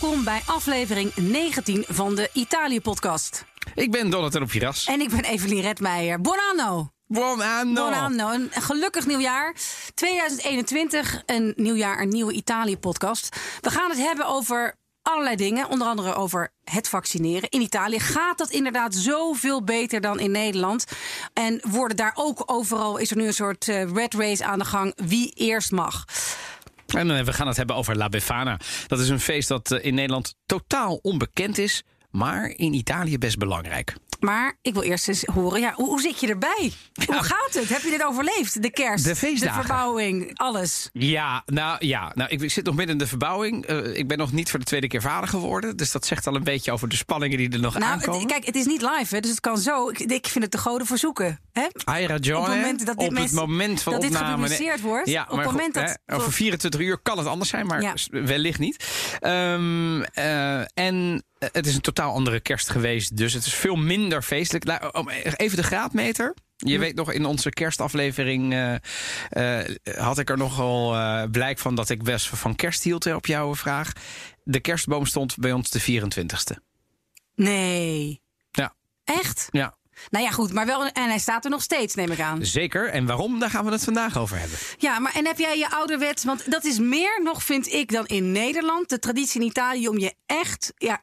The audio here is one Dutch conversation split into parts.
Welkom bij aflevering 19 van de Italië-podcast. Ik ben Donatello Piras. En ik ben Evelien Redmeijer. Buon anno! Buon anno! Buon anno. Een gelukkig nieuwjaar. 2021, een nieuwjaar, een nieuwe Italië-podcast. We gaan het hebben over allerlei dingen. Onder andere over het vaccineren. In Italië gaat dat inderdaad zoveel beter dan in Nederland. En worden daar ook overal, is er nu een soort uh, red race aan de gang. Wie eerst mag. En uh, we gaan het hebben over La Befana. Dat is een feest dat uh, in Nederland totaal onbekend is, maar in Italië best belangrijk. Maar ik wil eerst eens horen, ja, hoe, hoe zit je erbij? Ja. Hoe gaat het? Heb je dit overleefd? De kerst, de feestdagen, de verbouwing, alles. Ja, nou ja, nou, ik, ik zit nog midden in de verbouwing. Uh, ik ben nog niet voor de tweede keer vader geworden. Dus dat zegt al een beetje over de spanningen die er nog nou, aankomen. Het, kijk, het is niet live, hè, dus het kan zo. Ik, ik vind het de goden verzoeken. Hè? Ragione. Op het moment dat dit, op het moment van dat dit opname. gepubliceerd wordt. Ja, op het moment goed, dat, hè, over 24 uur kan het anders zijn, maar Ja. wellicht niet. Um, uh, en het is een totaal andere kerst geweest, dus het is veel minder feestelijk. Nou, om even de graadmeter. Je weet nog, in onze kerstaflevering uh, uh, had ik er nogal uh, blijk van dat ik best van kerst hield op jouw vraag. De kerstboom stond bij ons de 24ste. Nee. Ja. Echt? Ja. Nou ja, goed, maar wel. En hij staat er nog steeds, neem ik aan. Zeker. En waarom? Daar gaan we het vandaag over hebben. Ja, maar en heb jij je ouderwets? Want dat is meer nog, vind ik, dan in Nederland. De traditie in Italië om je echt ja,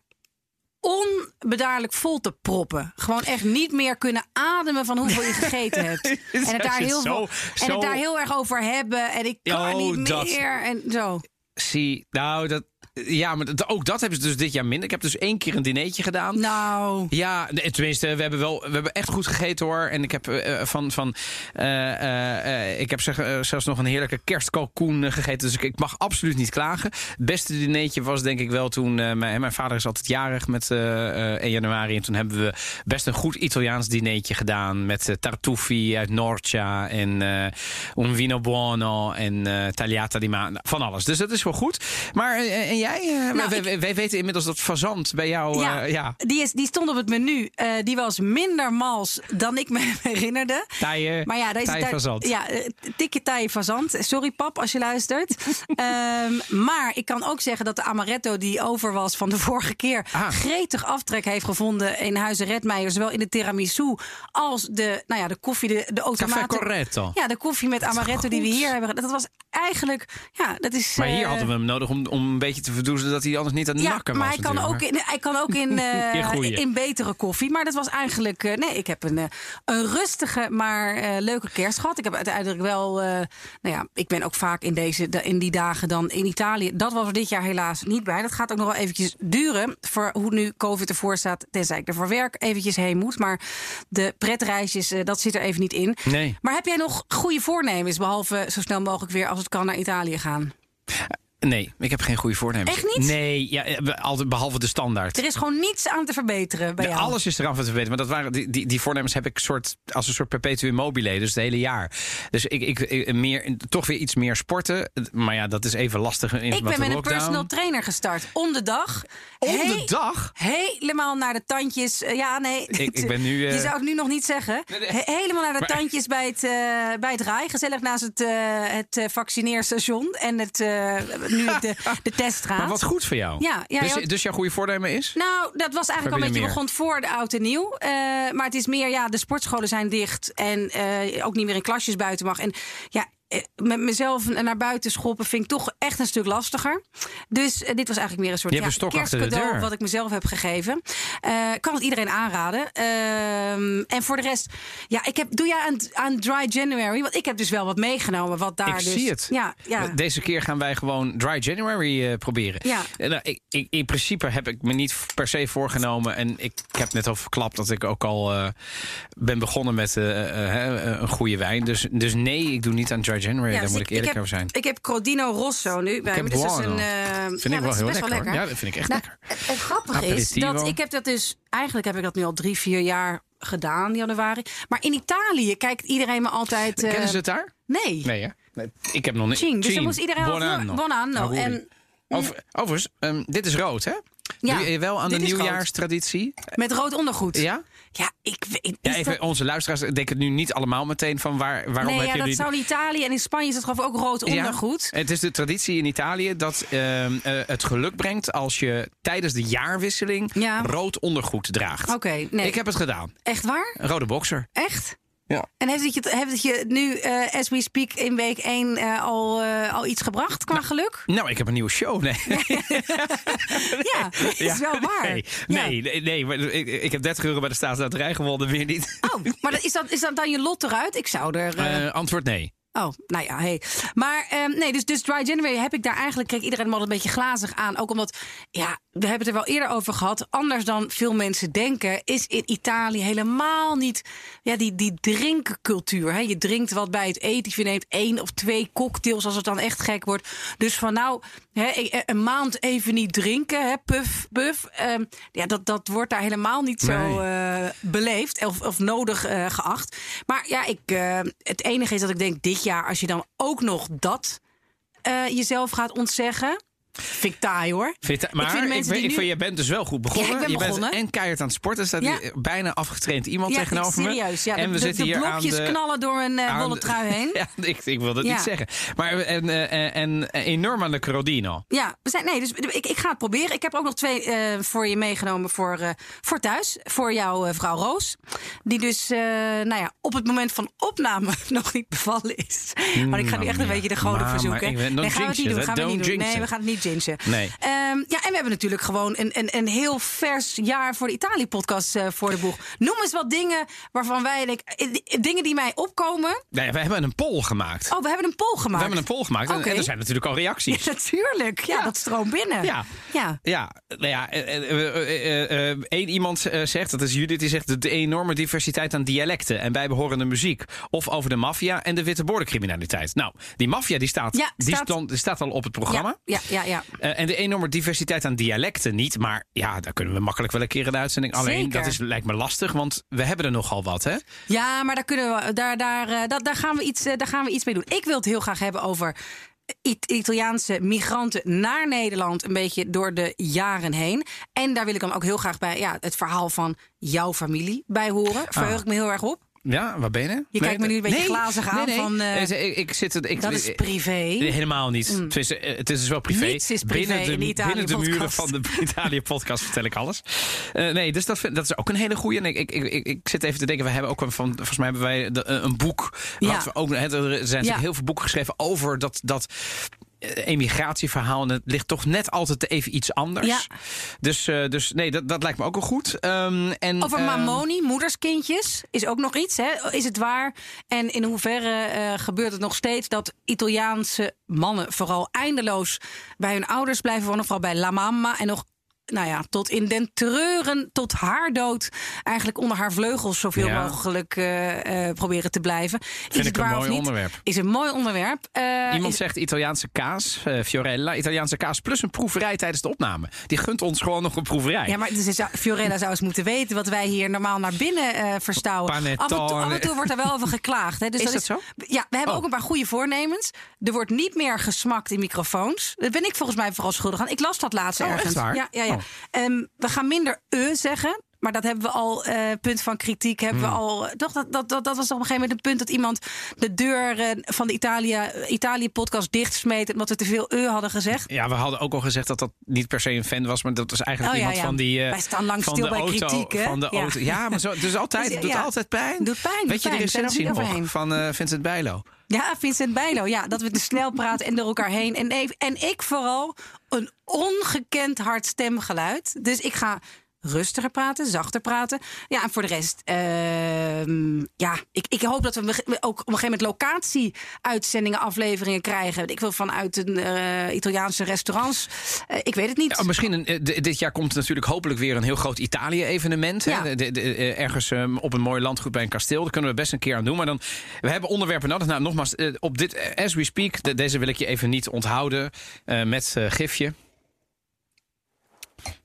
onbedaarlijk vol te proppen. Gewoon echt niet meer kunnen ademen van hoeveel je gegeten hebt. en het daar heel, zo, veel, zo... En het daar heel erg over hebben. En ik kan oh, niet dat... meer. En zo. Zie, nou, dat. Ja, maar ook dat hebben ze dus dit jaar minder. Ik heb dus één keer een dinertje gedaan. Nou. Ja, tenminste, we hebben wel, we hebben echt goed gegeten hoor. En ik heb uh, van, van, uh, uh, ik heb zeg, zelfs nog een heerlijke kerstkalkoen gegeten. Dus ik, ik, mag absoluut niet klagen. Het beste dinertje was denk ik wel toen, mijn, mijn vader is altijd jarig met 1 januari. En toen hebben we best een goed Italiaans dinertje gedaan. Met tartufi uit Norcia en un vino buono en tagliata di ma. Van alles. Dus dat is wel goed. Maar en jij? Nou, wij, ik... wij, wij, weten inmiddels dat fazant bij jou. Ja, uh, ja. Die, is, die stond op het menu. Uh, die was minder mals dan ik me herinnerde. Taaie, maar ja, deze fazant. Ja, dikke taaie fazant. Sorry pap als je luistert. um, maar ik kan ook zeggen dat de amaretto die over was van de vorige keer... Ah. gretig aftrek heeft gevonden in Huizen Redmeijer. Zowel in de tiramisu als de, nou ja, de koffie, de, de automaten. Ja, de koffie met amaretto die we hier hebben. Dat was eigenlijk... Ja, dat is, maar hier hadden we hem nodig om, om een beetje te verdoezen dat hij anders niet aan het ja, nakken maar was. hij kan, ook in, hij kan ook in, uh, in, betere koffie. Maar dat was eigenlijk... Uh, nee, ik heb een, uh, een rustige, maar leuke kerst gehad. Ik heb uiteindelijk wel... nou ja, ik ben ook vaak in, deze, in die dagen dan in Italië. Dat was er dit jaar helaas niet bij. Dat gaat ook nog wel eventjes duren. Voor hoe nu COVID ervoor staat. Tenzij ik er voor werk eventjes heen moet. Maar de pretreisjes, dat zit er even niet in. Nee. Maar heb jij nog goede voornemens? Behalve zo snel mogelijk weer als het kan naar Italië gaan? Nee, ik heb geen goede voornemens. Echt niet? Nee, ja, altijd behalve de standaard. Er is gewoon niets aan te verbeteren bij jou. Alles is eraan te verbeteren. Maar dat waren, die, die, die voornemens heb ik soort, als een soort perpetuum mobile, dus het hele jaar. Dus ik, ik, ik meer, toch weer iets meer sporten. Maar ja, dat is even lastig. In ik ben met lockdown. een personal trainer gestart. Om de dag. Om de He dag? Helemaal naar de tandjes. Ja, nee. Ik, ik ben nu... Uh... Je zou het nu nog niet zeggen. Nee, nee. He helemaal naar de Maar- tandjes bij het, uh, bij het RAI. Gezellig naast het, uh, het vaccineerstation. En het, nu de, de teststraat. Maar wat goed voor jou. Ja, ja, dus, dus jouw goede voornemen is? Nou, dat was eigenlijk al een beetje begon voor de oud en nieuw. Uh, maar het is meer, ja, de sportscholen zijn dicht. En uh, ook niet meer in klasjes buiten mag. En ja, eh, met mezelf naar buiten schoppen vind ik toch echt een stuk lastiger. Dus uh, dit was eigenlijk meer een soort Je ja, een de kerstcadeau deur. wat ik mezelf heb gegeven. Uh, kan het iedereen aanraden. Uh, en voor de rest, ja, ik heb, doe jij aan, aan Dry January? Want ik heb dus wel wat meegenomen wat daar ik dus... zie het. Ja, ja. Deze keer gaan wij gewoon Dry January proberen. Ja. Nou, ik, ik, in principe heb ik me niet per se voorgenomen. En ik, heb net al verklapt dat ik ook al ben begonnen met een goede wijn. Dus, dus nee, ik doe niet aan Dry January. Ja, Daar dus moet ik, ik eerlijk heb, over zijn. Ik heb Crodino Rosso nu bij me. Dus dat is een, Vind ja, ik wel heel lekker. wel lekker. Ja, dat vind ik echt nou, lekker. Het, het grappige is dat ik heb dat dus... Eigenlijk heb ik dat nu al drie, vier jaar gedaan, januari. Maar in Italië kijkt iedereen me altijd... Kennen uh, ze het daar? Nee. Nee, hè? Nee, ik heb nog niet. Dus dan moest iedereen al Buon anno. Buon anno. Auguri. En Over, overigens, um, dit is rood, hè? Ja, je wel aan de nieuwjaarstraditie? Met rood ondergoed. Ja? Ja, ik weet Ja, even, dat- onze luisteraars denken nu niet allemaal meteen van waar, waarom Nee, heb ja, je dat zou in Italië en in Spanje is het geloof ik ook rood Ja, ondergoed. Het is de traditie in Italië dat ehm, eh, het geluk brengt als je tijdens de jaarwisseling Ja. rood ondergoed draagt. Oké, nee. Ik heb het gedaan. Echt waar? Een rode boxer. Echt? Ja. En heeft het je, heeft het je nu, eh, as we speak, in week 1 al, eh, al iets gebracht qua geluk? Nou, ik heb een nieuwe show. Nee, Ja, dat is wel waar. Nee, Ja. nee, nee, nee, maar ik, ik heb 30 euro bij de staatsloterij gewonnen, weer niet. Oh, maar is dat, is dat dan je lot eruit? Ik zou er... eh, Eh, antwoord nee. Oh, nou ja, hey. Maar ehm, nee, dus, dus Dry January heb ik daar eigenlijk... Kreeg iedereen al een beetje glazig aan. Ook omdat, ja, we hebben het er wel eerder over gehad. Anders dan veel mensen denken... is in Italië helemaal niet ja, die, die drinkcultuur. Hè? Je drinkt wat bij het eten. Je neemt één of twee cocktails als het dan echt gek wordt. Dus van nou, hè, e- een maand even niet drinken. Hè? Puff, puff. ehm, ja, dat, dat wordt daar helemaal niet zo Nee. eh, beleefd of, of nodig eh, geacht. Maar ja, ik, eh, het enige is dat ik denk dit jaar, als je dan ook nog dat eh, jezelf gaat ontzeggen. Vind ik taai hoor. Vind maar vind ik, die ik nu- vind, je bent dus wel goed begonnen. Ja, ik ben je begonnen. bent en keihard aan het sporten. Er staat Ja. bijna afgetraind iemand Ja, tegenover me. serieus. Ja, en we de- zitten de hier aan blokjes de, knallen door een eh aan wollen trui heen. Ja, ik, ik wil dat niet zeggen. Maar en, en, en, en enorm aan de Crodino. Ja, we zijn, nee, dus ik, ik ga het proberen. Ik heb ook nog twee eh, voor je meegenomen voor, eh, voor thuis. Voor jouw eh, vrouw Roos. Die dus eh, nou ja, op het moment van opname nog niet bevallen is. Maar ik ga nu echt een beetje de goden verzoeken. nee, gaan we het niet doen. Gaan we niet doen. Nee, we gaan het niet Nee. Ehm, ja, en we hebben natuurlijk gewoon een, een, een heel vers jaar voor de Italië-podcast eh, voor de boeg. Noem eens wat dingen waarvan wij denken... eh, Dingen die mij opkomen. Nee, we hebben een poll gemaakt. Oh, we hebben een poll gemaakt. we hebben een poll gemaakt. En- er zijn natuurlijk al reacties. Ja, natuurlijk. Ja, dat stroomt binnen. Ja. ja. Ja, nou ja, eh, één iemand zegt, dat is Judith, die zegt de, enorme diversiteit aan dialecten en bijbehorende muziek. Of over de maffia en de witte bordencriminaliteit. Nou, die maffia die staat, Ja, die stond- die staat al op het programma. Ja, ja, ja. Ja. Eh, en de enorme diversiteit aan dialecten niet. Maar ja, daar kunnen we makkelijk wel een keer in de uitzending. Alleen, Zeker. dat is, lijkt me lastig, want we hebben er nogal wat, hè? Ja, maar daar, kunnen we, daar, daar, eh, dat, daar, gaan we iets, eh, daar gaan we iets mee doen. Ik wil het heel graag hebben over It- Italiaanse migranten naar Nederland. Een beetje door de jaren heen. En daar wil ik dan ook heel graag bij ja, het verhaal van jouw familie bij horen. Verheug ik me heel erg op. Ja, waar ben je? Je kijkt me nu een beetje glazig aan nee, nee. van, Eh, ik, ik zit... Ik, Dat is privé. Helemaal niet. Het, is, eh, het is dus wel privé. Niets is privé binnen de, in de Italië binnen de muren podcast. van de Italië-podcast vertel ik alles. Eh, nee, dus dat, vind- dat is ook een hele goeie. En ik, ik, ik, ik, zit even te denken, we hebben ook een van, volgens mij hebben wij de- een boek. Ja. Wat we ook, er zijn natuurlijk Ja. heel veel boeken geschreven over dat, dat emigratieverhaal. En het ligt toch net altijd even iets anders. Ja. Dus, eh, dus nee, dat, dat lijkt me ook wel goed. Ehm, en, Over ehm, mamoni, moederskindjes, is ook nog iets. Hè? Is het waar? En in hoeverre eh, gebeurt het nog steeds dat Italiaanse mannen vooral eindeloos bij hun ouders blijven wonen, vooral bij La Mamma en nog. Nou ja, tot in den treuren, tot haar dood. Eigenlijk onder haar vleugels zoveel Ja. mogelijk eh, eh, proberen te blijven. is ik het een mooi onderwerp. Is een mooi onderwerp. Eh, Iemand is- zegt Italiaanse kaas, Fiorella. Italiaanse kaas plus een proeverij tijdens de opname. Die gunt ons gewoon nog een proeverij. Ja, maar dus Fiorella zou eens moeten weten wat wij hier normaal naar binnen verstouwen. Af en, toe, af en toe wordt er wel over geklaagd. Hè? Dus Is dat zo? Ja, we hebben Oh. ook een paar goede voornemens. Er wordt niet meer gesmakt in microfoons. Dat ben ik volgens mij vooral schuldig aan. Ik las dat laatst Oh, ergens. echt waar? Ja, ja, ja. Ehm, we gaan minder e zeggen. Maar dat hebben we al, eh, punt van kritiek, hebben Hmm. we al. Toch, dat, dat, dat, dat was op een gegeven moment een punt dat iemand de deur eh, van de Italië, Italië-podcast dichtsmeet. omdat we te veel e hadden gezegd. Ja, we hadden ook al gezegd dat dat niet per se een fan was, maar dat was eigenlijk Oh, iemand ja. van die. eh, Wij staan lang stil de bij auto, kritiek, hè? Van de Ja. auto. Ja, maar zo, het is altijd, Dus, het doet altijd pijn. Doet pijn, Weet doet je de pijn. Recensie nog van eh, Vincent Bijlo? Ja, Vincent Bijlo. Ja, dat we te snel praten en door elkaar heen. En, en ik vooral een ongekend hard stemgeluid. Dus ik ga rustiger praten, zachter praten. Ja, en voor de rest, ehm, ja, ik, ik hoop dat we ook op een gegeven moment locatie-uitzendingen, afleveringen krijgen. Ik wil vanuit een eh, Italiaanse restaurants. Eh, ik weet het niet. Ja, misschien een, eh, dit jaar komt natuurlijk hopelijk weer een heel groot Italië-evenement. Ja. Ergens ehm, op een mooi landgoed bij een kasteel. Daar kunnen we best een keer aan doen. Maar dan, we hebben onderwerpen nodig. Nou, nogmaals, op dit, as we speak, de- deze wil ik je even niet onthouden met gifje.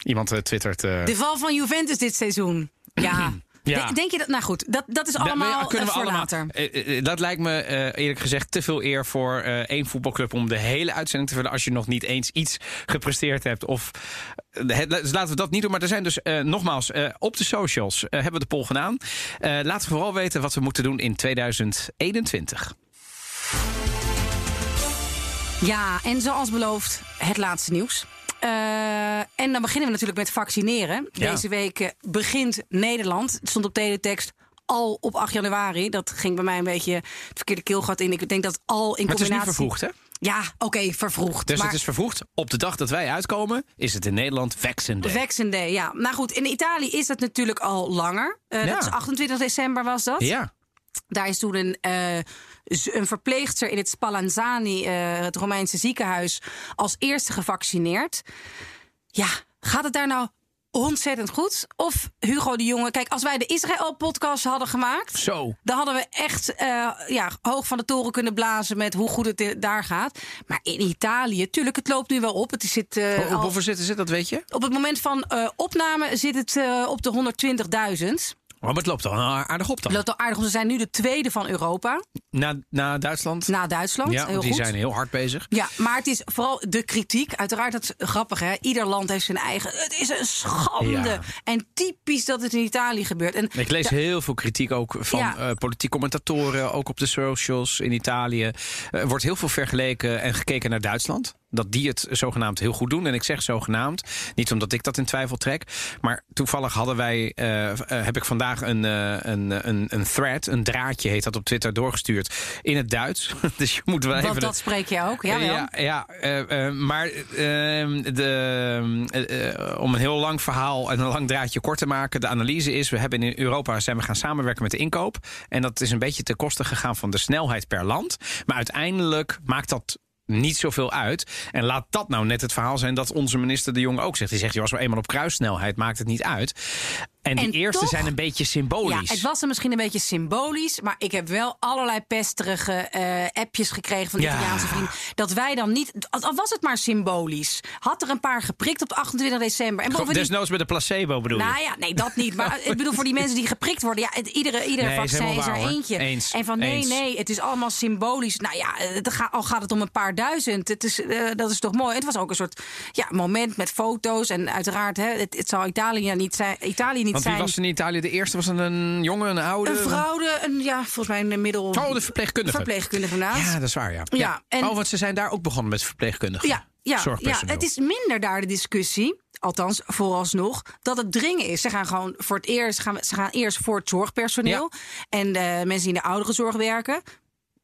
Iemand eh, twittert. eh, De val van Juventus dit seizoen. Ja. Ja. Denk je dat? Nou goed, dat, dat is allemaal kunnen we voor allemaal, later. dat lijkt me eerlijk gezegd te veel eer voor één voetbalclub om de hele uitzending te vullen als je nog niet eens iets gepresteerd hebt. Of, dus laten we dat niet doen. Maar er zijn dus nogmaals op de socials hebben we de poll gedaan. laten we vooral weten wat we moeten doen in 2021. Ja, en zoals beloofd, het laatste nieuws. Uh, en dan beginnen we natuurlijk met vaccineren. Deze week eh, begint Nederland. Het stond op teletext al op 8 januari. Dat ging bij mij een beetje het verkeerde keelgat in. Ik denk dat al in maar combinatie... het is niet vervroegd, hè? Ja, oké, vervroegd. Dus het is vervroegd. Op de dag dat wij uitkomen, is het in Nederland Vaccine Day. Vaccine Day, ja. Nou goed, in Italië is dat natuurlijk al langer. Uh, ja. Dat is 28 december was dat. Ja. Daar is toen een, uh, een verpleegster in het Spallanzani, uh, het Romeinse ziekenhuis, als eerste gevaccineerd. Ja, gaat het daar nou ontzettend goed. Of Hugo de Jonge. Kijk, als wij de Israël-podcast hadden gemaakt. Zo. Dan hadden we echt uh, ja, hoog van de toren kunnen blazen met hoe goed het daar gaat. Maar in Italië, tuurlijk, het loopt nu wel op. Het zit, uh, op hoeveel zitten ze, dat weet je? Op het moment van uh, opname zit het op de 120.000. Oh, maar het loopt al aardig op dan. Het loopt al aardig op. Ze zijn nu de tweede van Europa. Na, na Duitsland? Na Duitsland, ja, heel die zijn heel hard bezig. Ja, maar het is vooral de kritiek. Uiteraard, dat is grappig hè. Ieder land heeft zijn eigen... Het is een schande. Ja. En typisch dat het in Italië gebeurt. En, Ik lees heel veel kritiek ook van ja. uh, politiek commentatoren. Ook op de socials in Italië. Er wordt heel veel vergeleken en gekeken naar Duitsland dat die het zogenaamd heel goed doen. En ik zeg zogenaamd, niet omdat ik dat in twijfel trek. Maar toevallig hadden wij, uh, uh, heb ik vandaag een, uh, een, een, een thread, een draadje heet dat op Twitter, doorgestuurd in het Duits. dus je moet wel Want even... dat spreek je ook, ja Ja, ja maar ehm, de, om een heel lang verhaal en een lang draadje kort te maken. De analyse is, we hebben in Europa zijn we gaan samenwerken met de inkoop. En dat is een beetje ten koste gegaan van de snelheid per land. Maar uiteindelijk maakt dat niet zoveel uit. En laat dat nou net het verhaal zijn dat onze minister De Jong ook zegt. Die zegt, je was wel eenmaal op kruissnelheid, maakt het niet uit. En die eerste zijn een beetje symbolisch. Ja, het was er misschien een beetje symbolisch. Maar ik heb wel allerlei pesterige uh, appjes gekregen van de ja. Italiaanse vrienden. Dat wij dan niet. Al was het maar symbolisch. Had er een paar geprikt op 28 december. En bovendien, Desnoods met de placebo bedoel je? Nou ja, nee, dat niet. Maar ik bedoel voor die mensen die geprikt worden. Ja, het, iedere, iedere nee, vaccin is, is er eentje. Eens. En van nee, Eens. nee, het is allemaal symbolisch. Nou ja, het al gaat het om een paar duizend. Het is, uh, dat is toch mooi. Het was ook een soort ja, moment met foto's. En uiteraard, hè, het, het zal Italië niet zijn. Italië niet Want zijn. wie was in Italië de eerste? Was het een jongen, een oude? Een vrouw, een, ja, volgens mij een middel... Oh, de verpleegkundige. Verpleegkundige, inderdaad. Ja, dat is waar, ja. ja, ja. En... Oh, want ze zijn daar ook begonnen met verpleegkundigen. Ja, ja, ja, het is minder daar de discussie. Althans, vooralsnog, dat het dringen is. Ze gaan gewoon voor het eerst, gaan, ze gaan eerst voor het zorgpersoneel. Ja. En de mensen die in de ouderenzorg werken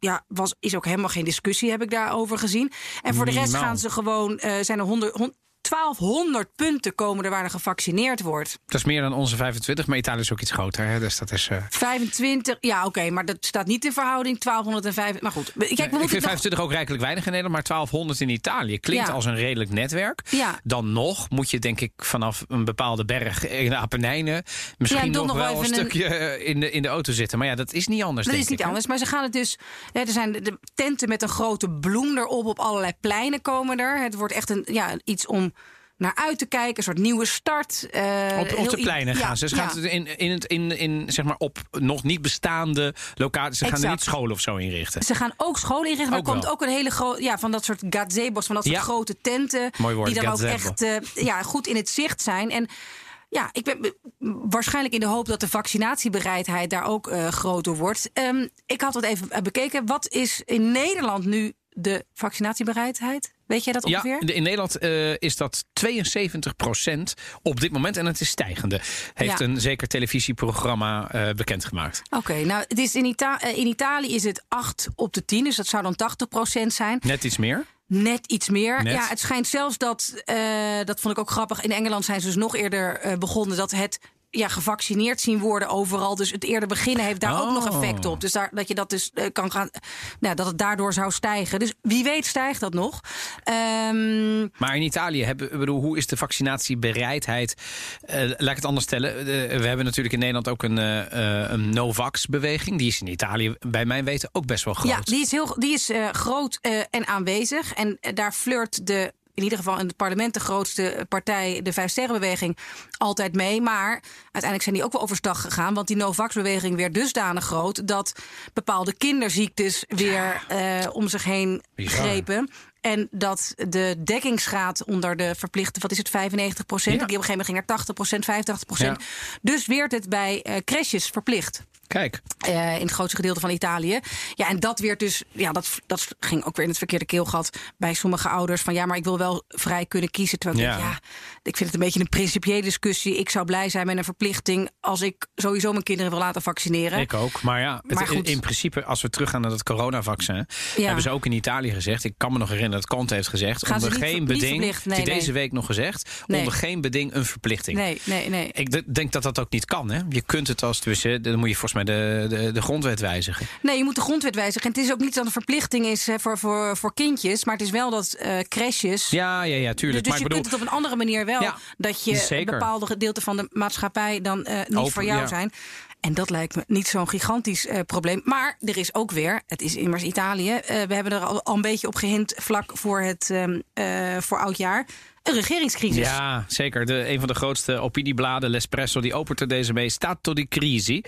ja, was, is ook helemaal geen discussie, heb ik daarover gezien. En voor de rest Nou. gaan ze gewoon, uh, zijn er 100, 100, 1200 punten komen er waar er gevaccineerd wordt. Dat is meer dan onze 25, maar Italië is ook iets groter. Hè? Dus dat is. Uh... 25, ja, oké, okay, maar dat staat niet in verhouding 1205. Maar goed, kijk, we nee, ik vind 25 nog... ook rijkelijk weinig in Nederland, maar 1200 in Italië klinkt Ja. als een redelijk netwerk. Ja. Dan nog moet je, denk ik, vanaf een bepaalde berg in de Apennijnen misschien Ja, nog, wel een stukje eh, in, de, in de auto zitten. Maar ja, dat is niet anders. Dat denk is niet ik, hè? anders. Maar ze gaan het dus. Er zijn de tenten met een grote bloem erop. Op allerlei pleinen komen er. Het wordt echt een, ja, iets om naar uit te kijken. Een soort nieuwe start. eh, Op, op de pleinen gaan ze. Ze ja. gaan in, in, het, in, in, zeg maar op nog niet bestaande locaties. Ze gaan er niet scholen of zo inrichten. Ze gaan ook scholen inrichten. Maar er komt wel. ook een hele grote. Ja, van dat soort gazebos. Van dat soort Ja. grote tenten. Mooi woord, die dan gazebo. ook echt eh, ja, goed in het zicht zijn. En. Ja, ik ben waarschijnlijk in de hoop dat de vaccinatiebereidheid daar ook eh, groter wordt. Ehm, ik had het even bekeken. Wat is in Nederland nu de vaccinatiebereidheid? Weet jij dat ongeveer? Ja, in Nederland eh, is dat 72% op dit moment. En het is stijgende. Heeft Ja. een zeker televisieprogramma eh, bekendgemaakt. Oké, nou, het is in, Ita- eh, in Italië is het 8 op de 10, dus dat zou dan 80% zijn. Net iets meer. Net iets meer. Net. Ja, het schijnt zelfs dat, dat vond ik ook grappig. In Engeland zijn ze dus nog eerder begonnen dat het ja, gevaccineerd zien worden overal. Dus het eerder beginnen heeft daar ook nog Oh. effect op. Dus daar, dat je dat dus eh, kan gaan. Nou, dat het daardoor zou stijgen. Dus wie weet stijgt dat nog. Ehm, Maar in Italië, hebben, bedoel, hoe is de vaccinatiebereidheid? Eh, laat ik het anders stellen. Eh, we hebben natuurlijk in Nederland ook een, een Novax-beweging. Die is in Italië, bij mijn weten, ook best wel groot. ja, die is, heel, die is groot en aanwezig. En daar flirt de in ieder geval in het parlement de grootste partij, de Vijf Sterrenbeweging, altijd mee. Maar uiteindelijk zijn die ook wel overstag gegaan. Want die no-vax-beweging werd dusdanig groot dat bepaalde kinderziektes weer uh, om zich heen grepen. En dat de dekkingsgraad onder de verplichte, wat is het, 95 procent? Op een gegeven moment ging naar 80 procent, 85 procent. Dus werd het bij uh, crashes verplicht. Kijk. Uh, in het grootste gedeelte van Italië. Ja, en dat werd dus, ja, dat, dat ging ook weer in het verkeerde keelgat bij sommige ouders. Van ja, maar ik wil wel vrij kunnen kiezen. Terwijl ja. ik, ja, ik vind het een beetje een principiële discussie. Ik zou blij zijn met een verplichting als ik sowieso mijn kinderen wil laten vaccineren. Ik ook. Maar ja, maar in, in, principe, als we teruggaan naar dat coronavaccin, ja. hebben ze ook in Italië gezegd. Ik kan me nog herinneren dat Kant heeft gezegd. Gaan onder geen beding. Nee, nee. deze week nog gezegd. Nee. Onder geen beding een verplichting. Nee, nee, nee. Ik denk dat dat ook niet kan. Hè? Je kunt het als tussen. Dan moet je volgens mij de, de, de grondwet wijzigen. Nee, je moet de grondwet wijzigen. En het is ook niet dat een verplichting is voor, voor, voor kindjes. Maar het is wel dat uh, crashes. Ja, ja, ja, tuurlijk. Dus, maar je bedoel... kunt het op een andere manier wel. dat je Zeker. bepaalde gedeelten van de maatschappij dan uh, niet Open, voor jou ja. zijn. En dat lijkt me niet zo'n gigantisch uh, probleem. Maar er is ook weer, het is immers Italië. We hebben er al, al, een beetje op gehind vlak voor het um, voor oudjaar een regeringscrisis. Ja, zeker. De, een van de grootste opiniebladen, L'Espresso, die opent er deze mee. Stato di crisi.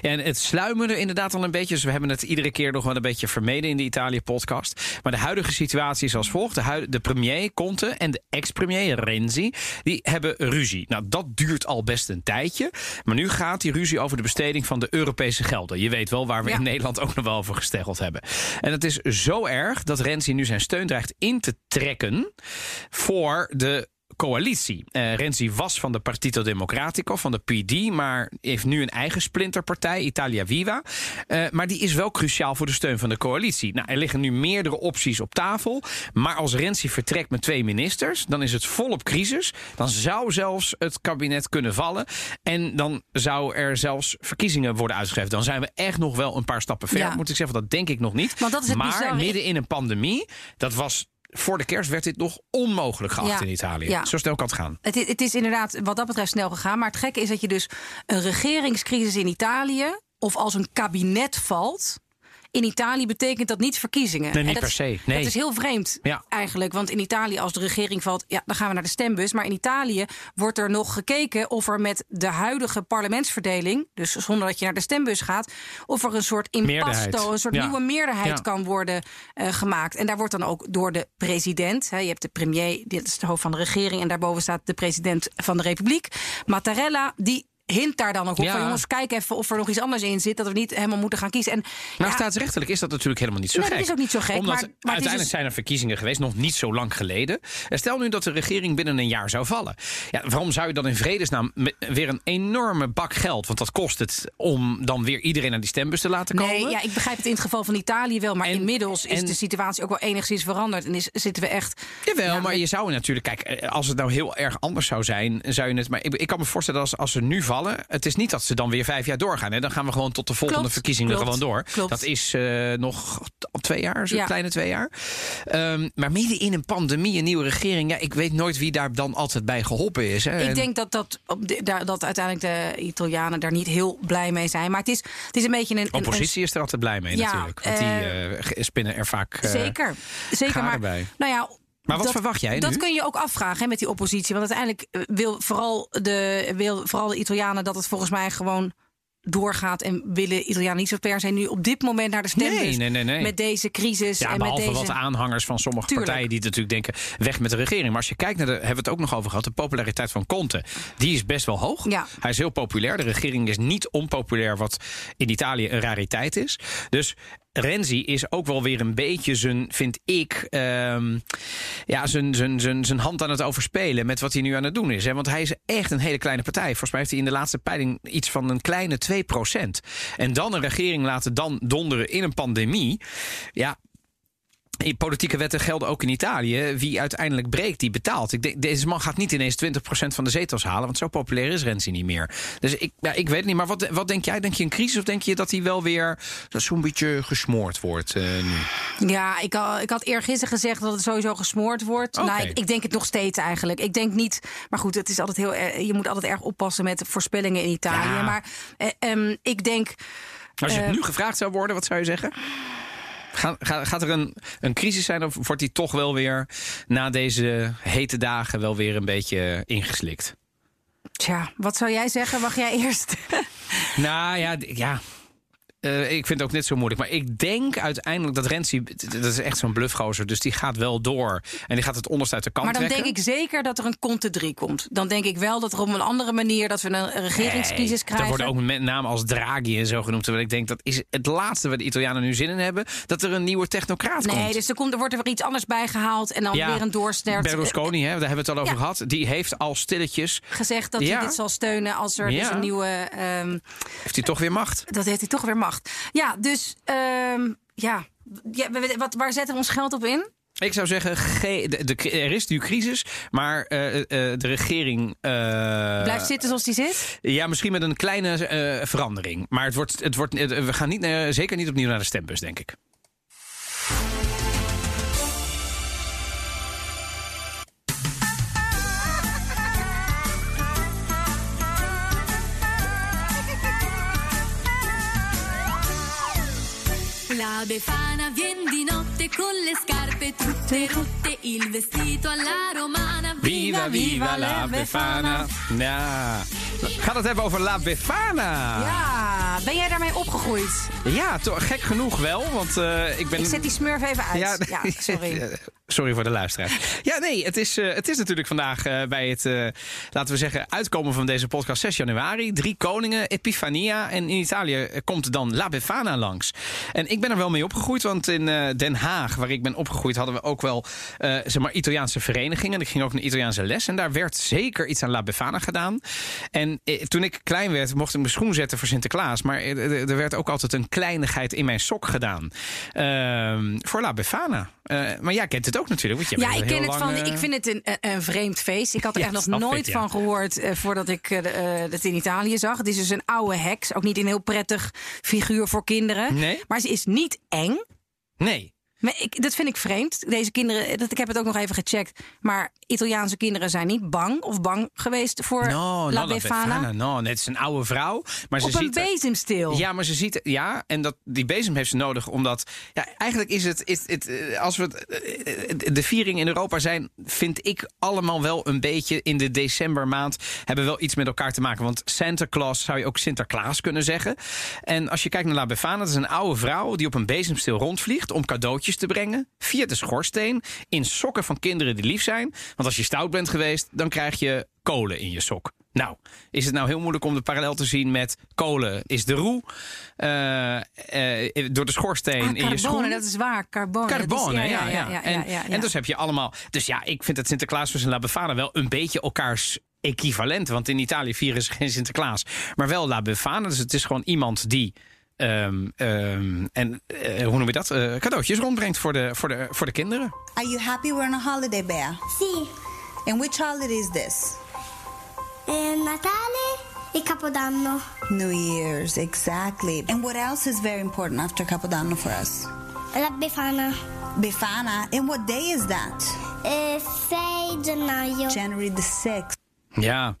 En het sluimerde inderdaad al een beetje. Dus we hebben het iedere keer nog wel een beetje vermeden in de Italië-podcast. Maar de huidige situatie is als volgt. De, de premier Conte en de ex-premier Renzi, die hebben ruzie. Nou, dat duurt al best een tijdje. Maar nu gaat die ruzie over de besteding van de Europese gelden. Je weet wel waar we ja. in Nederland ook nog wel over gesteggeld hebben. En het is zo erg dat Renzi nu zijn steun dreigt in te trekken voor de coalitie. Uh, Renzi was van de Partito Democratico, van de PD, maar heeft nu een eigen splinterpartij, Italia Viva. Uh, maar die is wel cruciaal voor de steun van de coalitie. Nou, er liggen nu meerdere opties op tafel. Maar als Renzi vertrekt met twee ministers, dan is het volop crisis. Dan zou zelfs het kabinet kunnen vallen. En dan zou er zelfs verkiezingen worden uitgegeven. Dan zijn we echt nog wel een paar stappen ver. Ja. Moet ik zeggen, dat denk ik nog niet. Maar, dat is het maar midden in een pandemie, dat was voor de kerst werd dit nog onmogelijk geacht ja, in Italië. Ja. Zo snel kan het gaan. Het het is inderdaad wat dat betreft snel gegaan. Maar het gekke is dat je dus een regeringscrisis in Italië... of als een kabinet valt in Italië betekent dat niet verkiezingen. Nee, niet dat, per se. Nee. Dat is heel vreemd ja. eigenlijk. Want in Italië, als de regering valt, ja, dan gaan we naar de stembus. Maar in Italië wordt er nog gekeken of er met de huidige parlementsverdeling, dus zonder dat je naar de stembus gaat, of er een soort impasto, een soort ja. nieuwe meerderheid ja. kan worden uh, gemaakt. En daar wordt dan ook door de president, hè, je hebt de premier, dit is de hoofd van de regering, en daarboven staat de president van de republiek, Mattarella, die hint daar dan ook op. Ja. Van, jongens, kijk even of er nog iets anders in zit. Dat we niet helemaal moeten gaan kiezen. En, maar ja, staatsrechtelijk is dat natuurlijk helemaal niet zo nee, gek. dat is ook niet zo gek. Omdat maar, maar uiteindelijk dus... zijn er verkiezingen geweest, nog niet zo lang geleden. En stel nu dat de regering binnen een jaar zou vallen. Ja, waarom zou je dan in vredesnaam weer een enorme bak geld... want dat kost het om dan weer iedereen naar die stembus te laten komen? Nee, ja, ik begrijp het in het geval van Italië wel. Maar en, inmiddels is en, de situatie ook wel enigszins veranderd. En is, zitten we echt... Jawel, ja, maar je zou natuurlijk... Kijk, als het nou heel erg anders zou zijn, zou je het... Maar ik, ik kan me voorstellen als, als ze nu vallen... het is niet dat ze dan weer vijf jaar doorgaan. Hè? Dan gaan we gewoon tot de volgende klopt, verkiezingen klopt, gewoon door. Klopt. Dat is uh, nog twee jaar, zo'n ja. kleine twee jaar. Um, maar midden in een pandemie, een nieuwe regering... Ja, ik weet nooit wie daar dan altijd bij geholpen is. Hè? Ik denk dat, dat, dat, dat uiteindelijk de Italianen daar niet heel blij mee zijn. Maar het is, het is een beetje een... Oppositie een, is er altijd blij mee ja, natuurlijk. Want uh, die uh, spinnen er vaak Zeker, zeker maar, bij. Nou ja, maar wat dat, verwacht jij nu? Dat kun je ook afvragen hè, met die oppositie. Want uiteindelijk wil vooral de, wil vooral de Italianen dat het volgens mij gewoon doorgaat en willen Italianen niet zo per se nu op dit moment naar de stembus nee, nee, nee, nee. met deze crisis ja, en behalve met deze wat aanhangers van sommige Tuurlijk. partijen die natuurlijk denken weg met de regering. Maar als je kijkt naar de hebben we het ook nog over gehad, de populariteit van Conte, die is best wel hoog. Ja. Hij is heel populair. De regering is niet onpopulair, wat in Italië een rariteit is. Dus Renzi is ook wel weer een beetje zijn, vind ik, um, ja, zijn, zijn, zijn, zijn hand aan het overspelen met wat hij nu aan het doen is. Hè? Want hij is echt een hele kleine partij. Volgens mij heeft hij in de laatste peiling iets van een kleine 2% En dan een regering laten dan donderen in een pandemie. Ja, Politieke wetten gelden ook in Italië. Wie uiteindelijk breekt, die betaalt. Ik denk, deze man gaat niet ineens 20% van de zetels halen. Want zo populair is Renzi niet meer. Dus ik, ja, ik weet het niet. Maar wat, wat denk jij? Denk je een crisis of denk je dat hij wel weer zo'n beetje gesmoord wordt uh, nu? Ja, ik, al, ik had eergisteren gezegd dat het sowieso gesmoord wordt. Okay. Nou, ik, ik, denk het nog steeds eigenlijk. Ik denk niet. Maar goed, het is altijd heel, je moet altijd erg oppassen met voorspellingen in Italië. Ja. Maar eh, um, ik denk. Als je het nu gevraagd zou worden, wat zou je zeggen? Gaat, gaat er een, een crisis zijn of wordt die toch wel weer na deze hete dagen wel weer een beetje ingeslikt? Tja, wat zou jij zeggen? Mag jij eerst? nou ja, ja, uh, ik vind het ook net zo moeilijk. Maar ik denk uiteindelijk dat Renzi... Dat is echt zo'n bluffgozer. Dus die gaat wel door. En die gaat het onderste uit de kant Maar dan denk ik zeker dat er een Conte 3 komt. Dan denk ik wel dat er op een andere manier... dat we een regeringscrisis krijgen. Er worden ook met namen als Draghi en zo genoemd. Terwijl ik denk dat is het laatste waar de Italianen nu zin in hebben. Dat er een nieuwe technocraat nee, komt. Nee, dus er, komt, er wordt er weer iets anders bij gehaald. En dan weer een doorstart. Berlusconi, hè, daar hebben we het al over gehad. Die heeft al stilletjes... Gezegd dat hij dit zal steunen als er dus een nieuwe... Um, heeft hij toch weer macht? Dat heeft hij toch weer macht. Ja, dus uh, ja, ja wat, waar zetten we ons geld op in? Ik zou zeggen, de, de, er is nu crisis, maar uh, uh, de regering. Uh, Blijft zitten zoals die zit? Ja, misschien met een kleine verandering. Maar het wordt, het wordt, we gaan niet, zeker niet opnieuw naar de stembus, denk ik. La Befana vien di notte con le scarpe tutte rotte, il vestito alla romana. Viva, viva la Befana. Ja. Gaat het hebben over La Befana? Ja, ben jij daarmee opgegroeid? Ja, gek genoeg wel, want uh, ik ben... Ik zet die smurf even uit. Ja, ja sorry. Sorry voor de luisteraar. Ja, nee, het is, uh, het is natuurlijk vandaag uh, bij het, laten we zeggen, uitkomen van deze podcast 6 januari. Drie koningen, Epifania. En in Italië komt dan La Befana langs. En ik ben er wel mee opgegroeid, want in Den Haag, waar ik ben opgegroeid, hadden we ook wel zeg maar Italiaanse verenigingen. Ik ging ook een Italiaanse les en daar werd zeker iets aan La Befana gedaan. En toen ik klein werd, mocht ik mijn schoen zetten voor Sinterklaas. Maar er werd ook altijd een kleinigheid in mijn sok gedaan. Ehm, voor La Befana. maar jij kent het ook natuurlijk. Want ja, ik ken het van. Ik vind het een, een vreemd feest. Ik had er echt nog nooit van gehoord uh, voordat ik uh, het in Italië zag. Het is dus een oude heks. Ook niet een heel prettig figuur voor kinderen. Nee? Maar ze is niet eng. Nee. Maar ik, dat vind ik vreemd. Deze kinderen, dat, ik heb het ook nog even gecheckt. Maar Italiaanse kinderen zijn niet bang of bang geweest voor no, La Befana. No, no, het is een oude vrouw. Maar ze Op ziet, een bezemsteel. Ja, maar ze ziet... Ja, en dat, die bezem heeft ze nodig omdat... Ja, eigenlijk is het... Is, het eh, als we het, de viering in Europa zijn, vind ik allemaal wel een beetje in de decembermaand... hebben wel iets met elkaar te maken. Want Santa Claus zou je ook Sinterklaas kunnen zeggen. En als je kijkt naar La Befana, dat is een oude vrouw... die op een bezemsteel rondvliegt om cadeautjes te brengen via de schoorsteen in sokken van kinderen die lief zijn. Want als je stout bent geweest, dan krijg je kolen in je sok. Nou, is het nou heel moeilijk om de parallel te zien met kolen is de roe. Uh, uh, door de schoorsteen ah, in je schoen. dat is waar. Carbone. Carbone, ja, ja, ja. ja, en, en, dus heb je allemaal... Dus ja, ik vind dat Sinterklaas en La Befana wel een beetje elkaars equivalent. Want in Italië vieren ze geen Sinterklaas. Maar wel La Befana. Dus het is gewoon iemand die Um, um, en uh, hoe noem je dat? Uh, cadeautjes rondbrengt voor de, voor, de, voor de kinderen. Are you happy we're on a holiday, Bea? Sì. And which holiday is this? Eh, Natale e Capodanno. New Year's, exactly. And what else is very important after Capodanno for us? La Befana. Befana. And what day is that? Eh, 6 gennaio. January the 6th. Ja,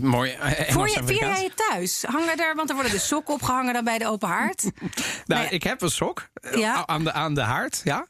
mooi. Eh, Voor je, vier jij thuis? Hangen er, want er worden de sokken opgehangen dan bij de open haard. nou, ik heb een sok eh, ja? aan, de, aan de haard, ja.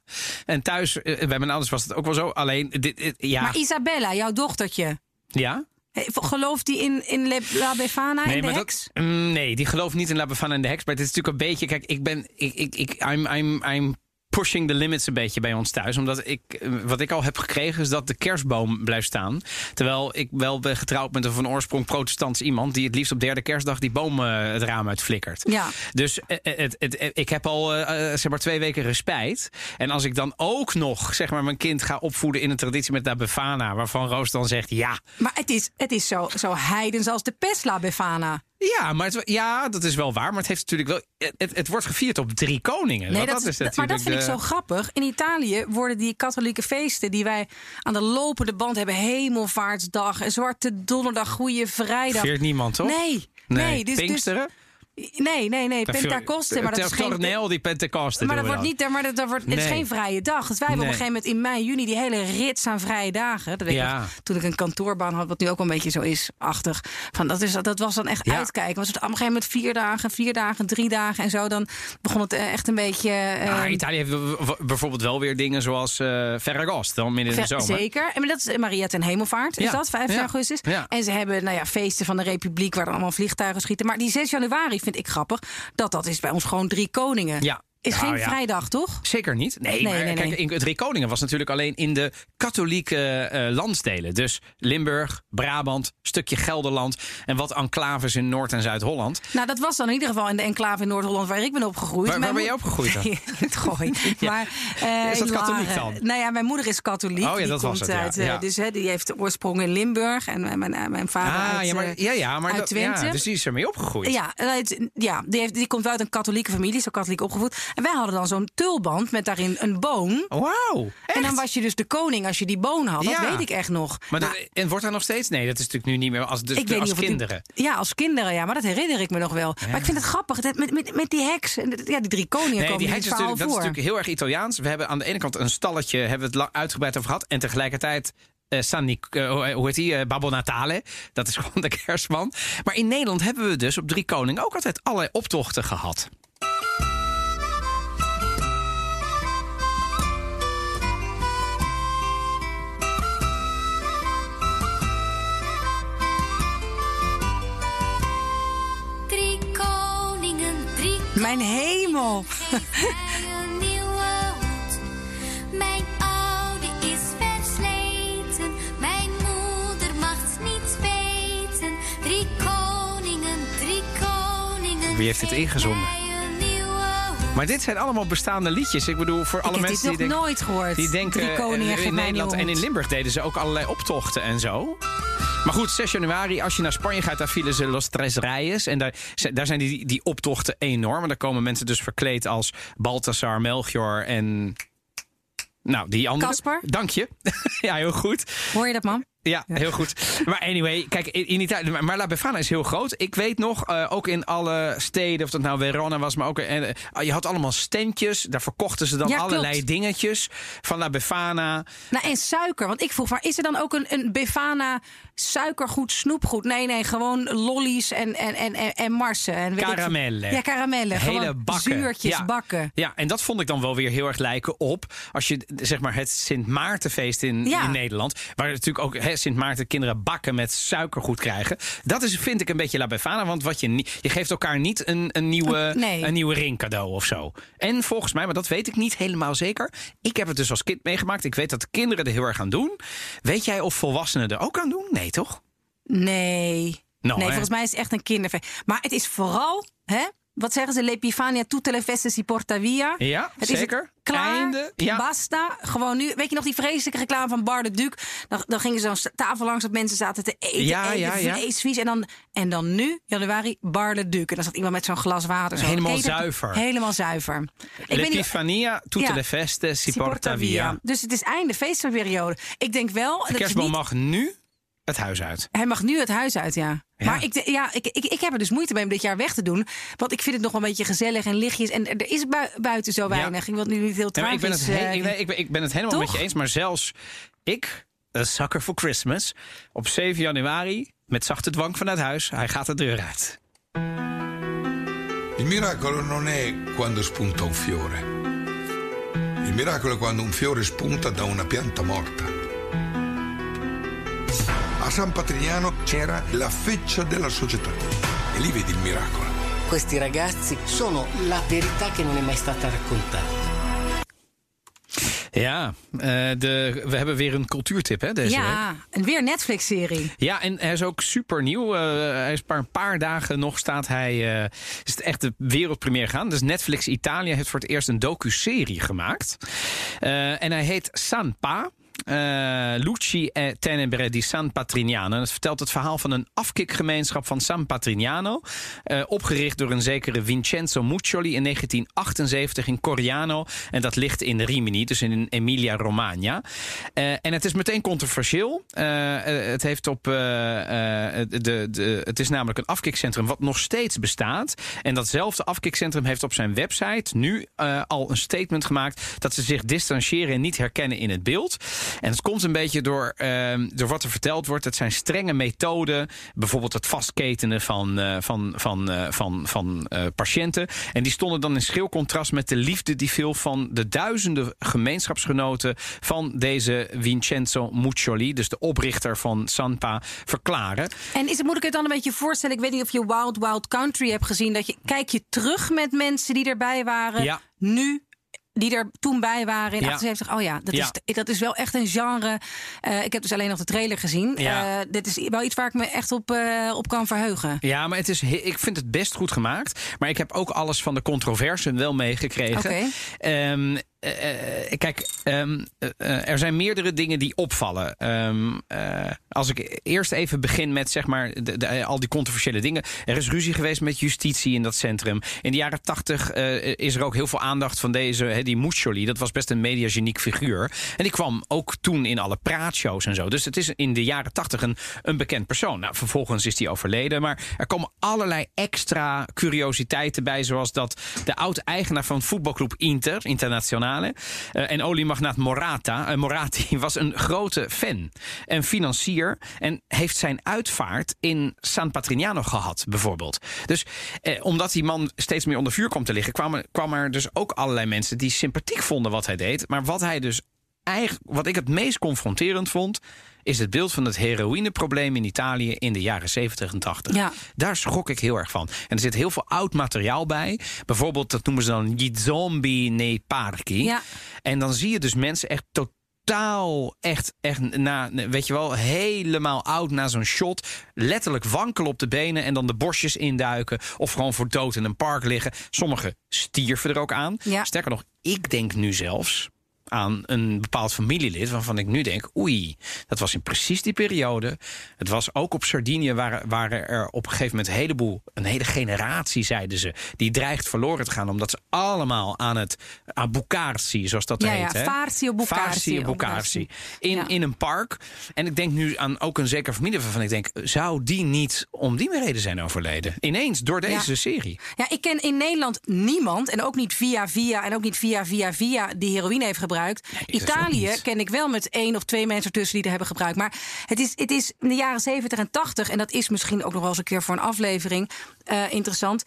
En thuis, bij mijn ouders was het ook wel zo. Alleen, dit, ja. Maar Isabella, jouw dochtertje. Ja? Gelooft die in, in La Befana nee, en de heks? Mm, nee, die gelooft niet in La Befana en de heks. Maar het is natuurlijk een beetje... Kijk, ik ben... Ik, ik, ik, I'm, I'm, I'm pushing the limits een beetje bij ons thuis. Omdat ik, eh, wat ik al heb gekregen, is dat de kerstboom blijft staan. Terwijl ik wel ben getrouwd met een van oorsprong protestants iemand... die het liefst op derde kerstdag die boom uh, het raam uitflikkert. Ja. Dus uh, het, het, ik heb al uh, zeg maar twee weken respijt. En als ik dan ook nog zeg maar, mijn kind ga opvoeden in een traditie met La Befana... waarvan Roos dan zegt ja... Maar het is, het is zo, zo heidens als de Pesla Befana. Ja, maar het, ja, dat is wel waar. Maar het heeft natuurlijk wel. Het, het wordt gevierd op drie koningen. Nee, dat, is maar dat vind ik zo grappig. In Italië worden die katholieke feesten die wij aan de lopende band hebben: Hemelvaartsdag, Zwarte Donderdag, Goede Vrijdag. Veert niemand, toch? Nee. Nee, nee dus, dus- Pinksteren? Nee, nee, nee. Pentacoste. Maar dat is geen... Tornel die Pentecoste. Maar dat wordt niet, maar dat, dat wordt, het is geen vrije dag. Dus wij hebben op een gegeven moment in mei, juni die hele rits aan vrije dagen. Dat weet ik Ja. nog, toen ik een kantoorbaan had, wat nu ook een beetje zo is, achtig. Van, dat, is, dat was dan echt Ja. uitkijken. Was het op een gegeven moment vier dagen, vier dagen, drie dagen en zo. Dan begon het eh, echt een beetje. eh, Maar Italië heeft bijvoorbeeld wel weer dingen zoals eh Ferragost, dan midden in de zomer. Zeker. En dat is Maria ten Hemelvaart, is Ja. dat? 15 Ja. augustus. Ja. En ze hebben nou ja, feesten van de Republiek waar dan allemaal vliegtuigen schieten. Maar die 6 januari vind ik grappig. Dat dat is bij ons gewoon drie koningen. Ja. Is Nou, geen ja. vrijdag, toch? Zeker niet. Nee, Nee, maar nee, kijk, nee. het Drie Koningen was natuurlijk alleen in de katholieke eh, landsdelen. Dus Limburg, Brabant, stukje Gelderland en wat enclaves in Noord- en Zuid-Holland. Nou, dat was dan in ieder geval in de enclave in Noord-Holland waar ik ben opgegroeid. Waar- waar ben je opgegroeid dan? Het gooi. Ja. Maar, eh, Is dat katholiek dan? Nou ja, mijn moeder is katholiek. Oh ja, die dat was het, ja. uit, eh, Ja. Dus hè, die heeft oorsprong in Limburg. En mijn, mijn, mijn vader Ah, uit, ja, maar, eh, ja, ja, maar uit Twente. ja, dus die is ermee opgegroeid. Ja, ja die, heeft, die komt uit een katholieke familie, zo katholiek opgevoed. En wij hadden dan zo'n tulband met daarin een boon. Wauw, En dan was je dus de koning als je die boon had. Dat weet ik echt nog. Maar Nou, dat- en wordt daar nog steeds? Nee, dat is natuurlijk nu niet meer als, dus, ik weet als niet kinderen. ja, als kinderen, ja. Maar dat herinner ik me nog wel. Maar ik vind het grappig. Dat met, met, met die heks. Ja, die drie koningen Nee, komen die heks is dat is natuurlijk heel erg Italiaans. We hebben aan de ene kant een stalletje, hebben we het uitgebreid over gehad. En tegelijkertijd eh, San Nic- eh, hoe- hoe heet die? Eh, Babbo Natale. Dat is gewoon de kerstman. Maar in Nederland hebben we dus op Drie Koningen ook altijd allerlei optochten gehad. Drie koningen. Wie heeft dit hoed. Maar dit zijn allemaal bestaande liedjes. Ik bedoel, voor alle ik heb mensen dit die nog denken... nooit gehoord. Die denken, Drie koningen eh, geeft in mij een Nederland en in. Limburg deden ze ook allerlei optochten en zo. Maar goed, 6 januari, als je naar Spanje gaat, daar vielen ze Los Tres Reyes. En daar, zijn- daar zijn die, die optochten enorm. En daar komen mensen dus verkleed als Balthasar, Melchior en... Nou, die andere. Casper? Dank je. ja, heel goed. Hoor je dat, man? Ja, heel goed. Maar anyway, kijk, in, Italië. Maar La Befana is heel groot. Ik weet nog, eh, ook in alle steden, of dat nou Verona was, maar ook. eh, je had allemaal standjes. Daar verkochten ze dan Ja, allerlei klopt. dingetjes. Van La Befana. Nou, en suiker. Want ik vroeg, maar is er dan ook een, een Befana suikergoed, snoepgoed? Nee, nee, gewoon lollies en, en, en, en, en marsen. En. Karamellen. Ja, karamellen. Hele bakken. Zuurtjes, Ja. bakken. Ja, en dat vond ik dan wel weer heel erg lijken op. Als je zeg maar het Sint Maartenfeest in, Ja. in Nederland. Waar natuurlijk ook hè, Sint Maarten kinderen bakken met suikergoed krijgen. Dat is, vind ik, een beetje La Befana. Want wat je, niet- je geeft elkaar niet een, een, nieuwe, Nee. een nieuwe ring cadeau of zo. En volgens mij, maar dat weet ik niet helemaal zeker. Ik heb het dus als kind meegemaakt. Ik weet dat de kinderen er heel erg aan doen. Weet jij of volwassenen er ook aan doen? Nee, toch? Nee. Nou, nee, hè? volgens mij is het echt een kinderfeest. Maar het is vooral, hè? Wat zeggen ze? L'Epifania tutte le feste si porta via. Ja, het is zeker. Het klaar, Einde, ja. basta. Gewoon nu. Weet je nog die vreselijke reclame van Bar de Duc? Dan, dan gingen ze zo'n tafel langs dat mensen zaten te eten. Ja, eten ja, ja. vlees, vies. En dan, en dan nu, januari, Bar de Duc. En dan zat iemand met zo'n glas water. Zo. Helemaal zuiver. Helemaal zuiver. L'Epifania, tutte le feste, si porta via. Dus het is einde feestperiode. Ik denk wel. De is kerstboom niet- mag nu het huis uit. Hij mag nu het huis uit, ja. Ja. Maar ik, de- ja, ik, ik, ik heb er dus moeite mee om dit jaar weg te doen. Want ik vind het nog wel een beetje gezellig en lichtjes. En er is bui- buiten zo weinig. Ik wil het nu niet heel Ja, maar ik, ben het tragisch... he- eh, ik, nee, ik, ben, ik ben het helemaal Toch? met je eens. Maar zelfs ik, een sucker for Christmas, op 7 januari met zachte dwang vanuit huis. Hij gaat de deur uit. Il miracolo non è quando spunta un fiore. Il miracolo è quando un fiore spunta da una pianta morta. A San Patrignano c'era la feccia della società. E lì vedi il miracolo. Questi ragazzi sono la verità che non è mai stata raccontata. Ja, eh, de, we hebben weer een cultuurtip hè, deze week. ja, en weer Netflix-serie. Ja, en hij is ook super nieuw. hij is maar een paar dagen nog staat hij. eh, is het echt de wereldpremière gaan. Dus Netflix Italië heeft voor het eerst een docu-serie gemaakt. Eh, en hij heet San Eh, Luci e Tenebre di San Patrignano. Het vertelt het verhaal van een afkikgemeenschap van San Patrignano. eh, opgericht door een zekere Vincenzo Muccioli in 1978 in Coriano. En dat ligt in Rimini, dus in Emilia-Romagna. Eh, en het is meteen controversieel. Het, heeft op, de, de, het is namelijk een afkikcentrum wat nog steeds bestaat. En datzelfde afkikcentrum heeft op zijn website nu al een statement gemaakt... dat ze zich distancieren en niet herkennen in het beeld. En het komt een beetje door, ehm, door wat er verteld wordt. Het zijn strenge methoden. Bijvoorbeeld het vastketenen van, eh, van, van, eh, van, van eh, patiënten. En die stonden dan in schil contrast met de liefde die veel van de duizenden gemeenschapsgenoten van deze Vincenzo Muccioli, dus de oprichter van Sanpa, verklaren. En is het, moet ik het dan een beetje voorstellen? Ik weet niet of je Wild Wild Country hebt gezien. Dat je, kijk je terug met mensen die erbij waren. Ja. Nu die er toen bij waren in Ja. 78. Oh ja, dat, Ja. Is, dat is wel echt een genre. Eh, ik heb dus alleen nog de trailer gezien. Ja. Eh, dit is wel iets waar ik me echt op, eh, op kan verheugen. Ja, maar het is, ik vind het best goed gemaakt. Maar ik heb ook alles van de controversen wel meegekregen. Oké. Ehm, eh, eh, kijk, ehm, eh, eh, er zijn meerdere dingen die opvallen. Ehm, eh, als ik eerst even begin met zeg maar, de, al die controversiële dingen. Er is ruzie geweest met justitie in dat centrum. In de jaren tachtig eh, is er ook heel veel aandacht van deze, hè, die Muccioli. Dat was best een mediageniek figuur. En die kwam ook toen in alle praatshows en zo. Dus het is in de jaren tachtig een, een bekend persoon. Nou, vervolgens is hij overleden. Maar er komen allerlei extra curiositeiten bij. Zoals dat de oud-eigenaar van voetbalclub Inter, Internationale. Eh, en oliemagnaat Morata, eh, Moratti was een grote fan en financier. En heeft zijn uitvaart in San Patrignano gehad, bijvoorbeeld. Dus eh, omdat die man steeds meer onder vuur kwam te liggen, kwamen, kwam er dus ook allerlei mensen die sympathiek vonden wat hij deed. Maar wat hij dus eigenlijk, wat ik het meest confronterend vond, is het beeld van het heroïneprobleem in Italië in de jaren 70 en 80. Ja. Daar schrok ik heel erg van. En er zit heel veel oud materiaal bij. Bijvoorbeeld, dat noemen ze dan zombie nei parchi. Ja. En dan zie je dus mensen echt totaal, echt, echt na, weet je wel, helemaal oud na zo'n shot. Letterlijk wankelen op de benen en dan de bosjes induiken. Of gewoon voor dood in een park liggen. Sommigen stierven er ook aan. Ja. Sterker nog, ik denk nu zelfs aan een bepaald familielid waarvan ik nu denk, oei, dat was in precies die periode. Het was ook op Sardinië waren, waren er op een gegeven moment een heleboel, een hele generatie, zeiden ze, die dreigt verloren te gaan omdat ze allemaal aan het aan Bucarsi, zoals dat Ja, heet, ja? Farsi of Bucarsi. Farsi of Bucarsi. In, Ja. in een park. En ik denk nu aan ook een zekere familie waarvan ik denk, zou die niet om die reden zijn overleden? Ineens door deze Ja. serie. Ja, ik ken in Nederland niemand, en ook niet via via en ook niet via via via, die heroïne heeft gebruikt. Ik ook Italië ken ik wel met één of twee mensen ertussen die er hebben gebruikt. Maar het is, het is in de jaren 70 en 80, en dat is misschien ook nog wel eens een keer voor een aflevering eh, interessant.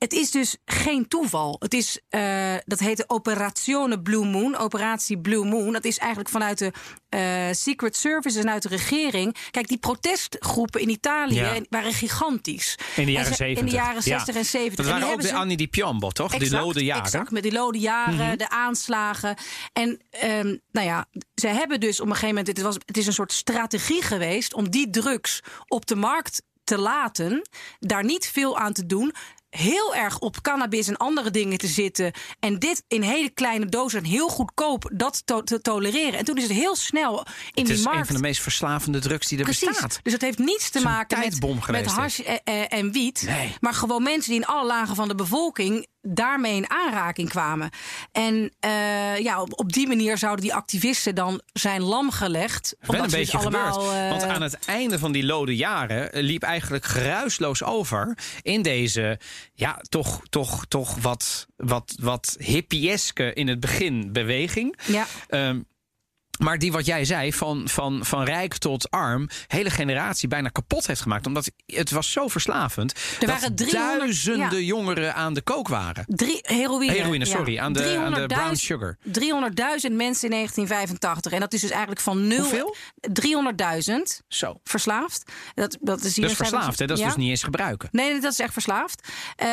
Het is dus geen toeval. Het is, eh, dat heet de Operazione Blue Moon, Operatie Blue Moon. Dat is eigenlijk vanuit de eh, Secret Service en uit de regering. Kijk, die protestgroepen in Italië Ja. waren gigantisch. In de En jaren ze- 70. In de jaren Ja. 60 en 70. Dat En die waren ook hebben de ze- Annie di Piombo, toch? die lode jaren. Exact, met die lode jaren, de aanslagen. En ehm, nou ja, ze hebben dus op een gegeven moment... Het, was, het is een soort strategie geweest om die drugs op de markt te laten. Daar niet veel aan te doen heel erg op cannabis en andere dingen te zitten. En dit in hele kleine dozen en heel goedkoop dat to- te tolereren. En toen is het heel snel in Het die is markt. een van de meest verslavende drugs die er Precies. bestaat. Dus het heeft niets te is maken met, met hash en, en- en wiet. Nee. Maar gewoon mensen die in alle lagen van de bevolking daarmee in aanraking kwamen. En eh, ja, op, op die manier zouden die activisten dan zijn lam gelegd. Wel omdat een beetje dus allemaal, gebeurd. eh, Want aan het einde van die lode jaren eh, liep eigenlijk geruisloos over in deze, ja, toch, toch, toch wat, wat, wat hippieske in het begin beweging. Ja. Ehm, maar die wat jij zei, van, van, van rijk tot arm, hele generatie bijna kapot heeft gemaakt. Omdat het was zo verslavend. Er dat waren 300 duizenden ja. jongeren aan de kook waren. Drie, heroïne. Heroïne, sorry, aan de- aan de 300.000 brown sugar. 300.000 mensen in 1985. En dat is dus eigenlijk van nul. Hoeveel? 300.000 Zo. verslaafd. Dat, dat is hier is verslaafd, hè? Dat is Ja. dus niet eens gebruiken. Nee, dat is echt verslaafd. Eh,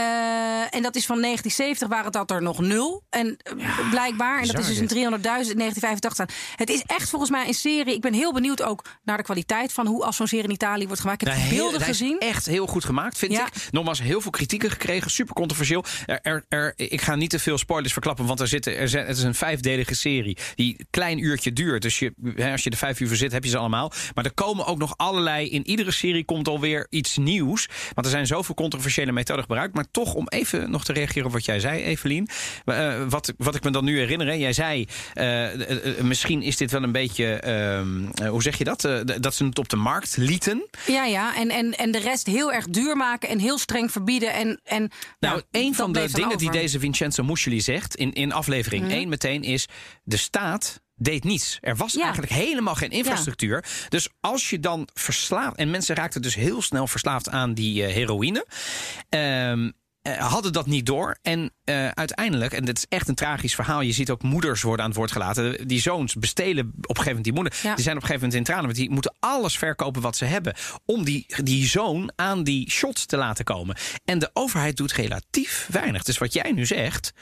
en dat is van 1970 waren dat er nog nul. En eh, blijkbaar, en dat is dus in 300.000 in 1985 staan. Het is is echt volgens mij een serie. Ik ben heel benieuwd ook naar de kwaliteit van hoe als zo'n serie in Italië wordt gemaakt. Ik heb Nou, de heel- beelden is gezien. echt heel goed gemaakt, vind Ja. ik. Nogmaals, heel veel kritieken gekregen. Super controversieel. Er, er, er- ik ga niet te veel spoilers verklappen, want er zitten, er zijn, het is een vijfdelige serie die een klein uurtje duurt. Dus je, hè, als je er vijf uur voor zit, heb je ze allemaal. Maar er komen ook nog allerlei. In iedere serie komt alweer iets nieuws. Want er zijn zoveel controversiële methoden gebruikt. Maar toch, om even nog te reageren op wat jij zei, Evelien. Eh, wat, wat ik me dan nu herinner. hè. Jij zei, eh, eh, misschien is dit wel een beetje. ehm, eh, hoe zeg je dat? Eh, dat ze het op de markt lieten. Ja, ja. En, en, en de rest heel erg duur maken en heel streng verbieden. En, en, Nou, een van de dingen die deze Vincenzo Muscoli zegt in, in aflevering Mhm. 1 meteen is: de staat deed niets. Er was Ja. eigenlijk helemaal geen infrastructuur. Dus als je dan verslaafd. En mensen raakten dus heel snel verslaafd aan die eh, heroïne. Ehm, eh, hadden dat niet door. En eh, uiteindelijk, en dit is echt een tragisch verhaal. Je ziet ook moeders worden aan het woord gelaten. Die zoons bestelen op een gegeven moment die moeder. Ja. Die zijn op een gegeven moment in tranen. Want die moeten alles verkopen wat ze hebben. Om die, die zoon aan die shots te laten komen. En de overheid doet relatief weinig. Dus wat jij nu zegt.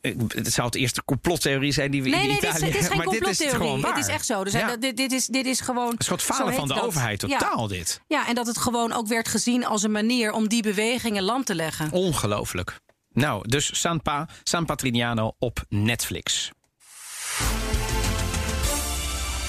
Eh, Het zou het eerste complottheorie zijn die we Nee, in nee, dit is, Italië dit is geen maar dit is complottheorie. gewoon waar. Het is echt zo. Dus Ja. dit, dit, is, dit is gewoon. Het is gewoon het zo falen van de dat. overheid. Ja. Totaal dit. Ja, en dat het gewoon ook werd gezien als een manier om die bewegingen land te leggen. Ongelooflijk. Nou, dus San, pa, San Patrignano op Netflix.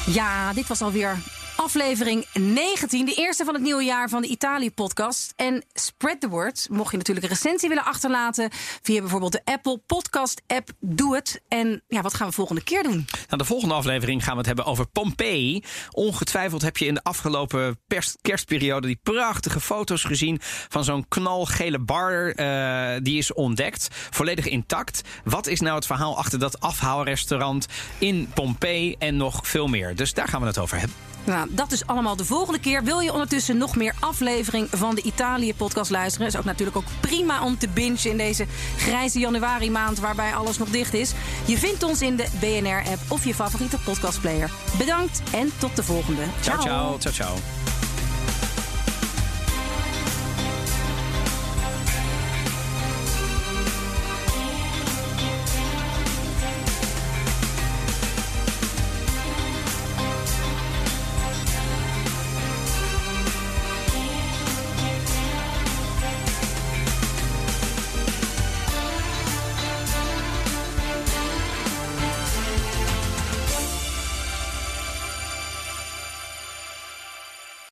Ja, dit was alweer aflevering 19. De eerste van het nieuwe jaar van de Italië-podcast. En spread the word. Mocht je natuurlijk een recensie willen achterlaten... via bijvoorbeeld de Apple Podcast-app, doe het. En ja, wat gaan we volgende keer doen? Nou, de volgende aflevering gaan we het hebben over Pompeii. Ongetwijfeld heb je in de afgelopen kerstperiode die prachtige foto's gezien van zo'n knalgele bar. eh, die is ontdekt, volledig intact. Wat is nou het verhaal achter dat afhaalrestaurant in Pompeii en nog veel meer? Dus daar gaan we het over hebben. Nou, dat is allemaal de volgende keer. Wil je ondertussen nog meer aflevering van de Italië-podcast luisteren? Is ook natuurlijk ook prima om te bingen in deze grijze januari maand... waarbij alles nog dicht is. Je vindt ons in de BNR-app of je favoriete podcastplayer. Bedankt en tot de volgende. Ciao, ciao, ciao, ciao.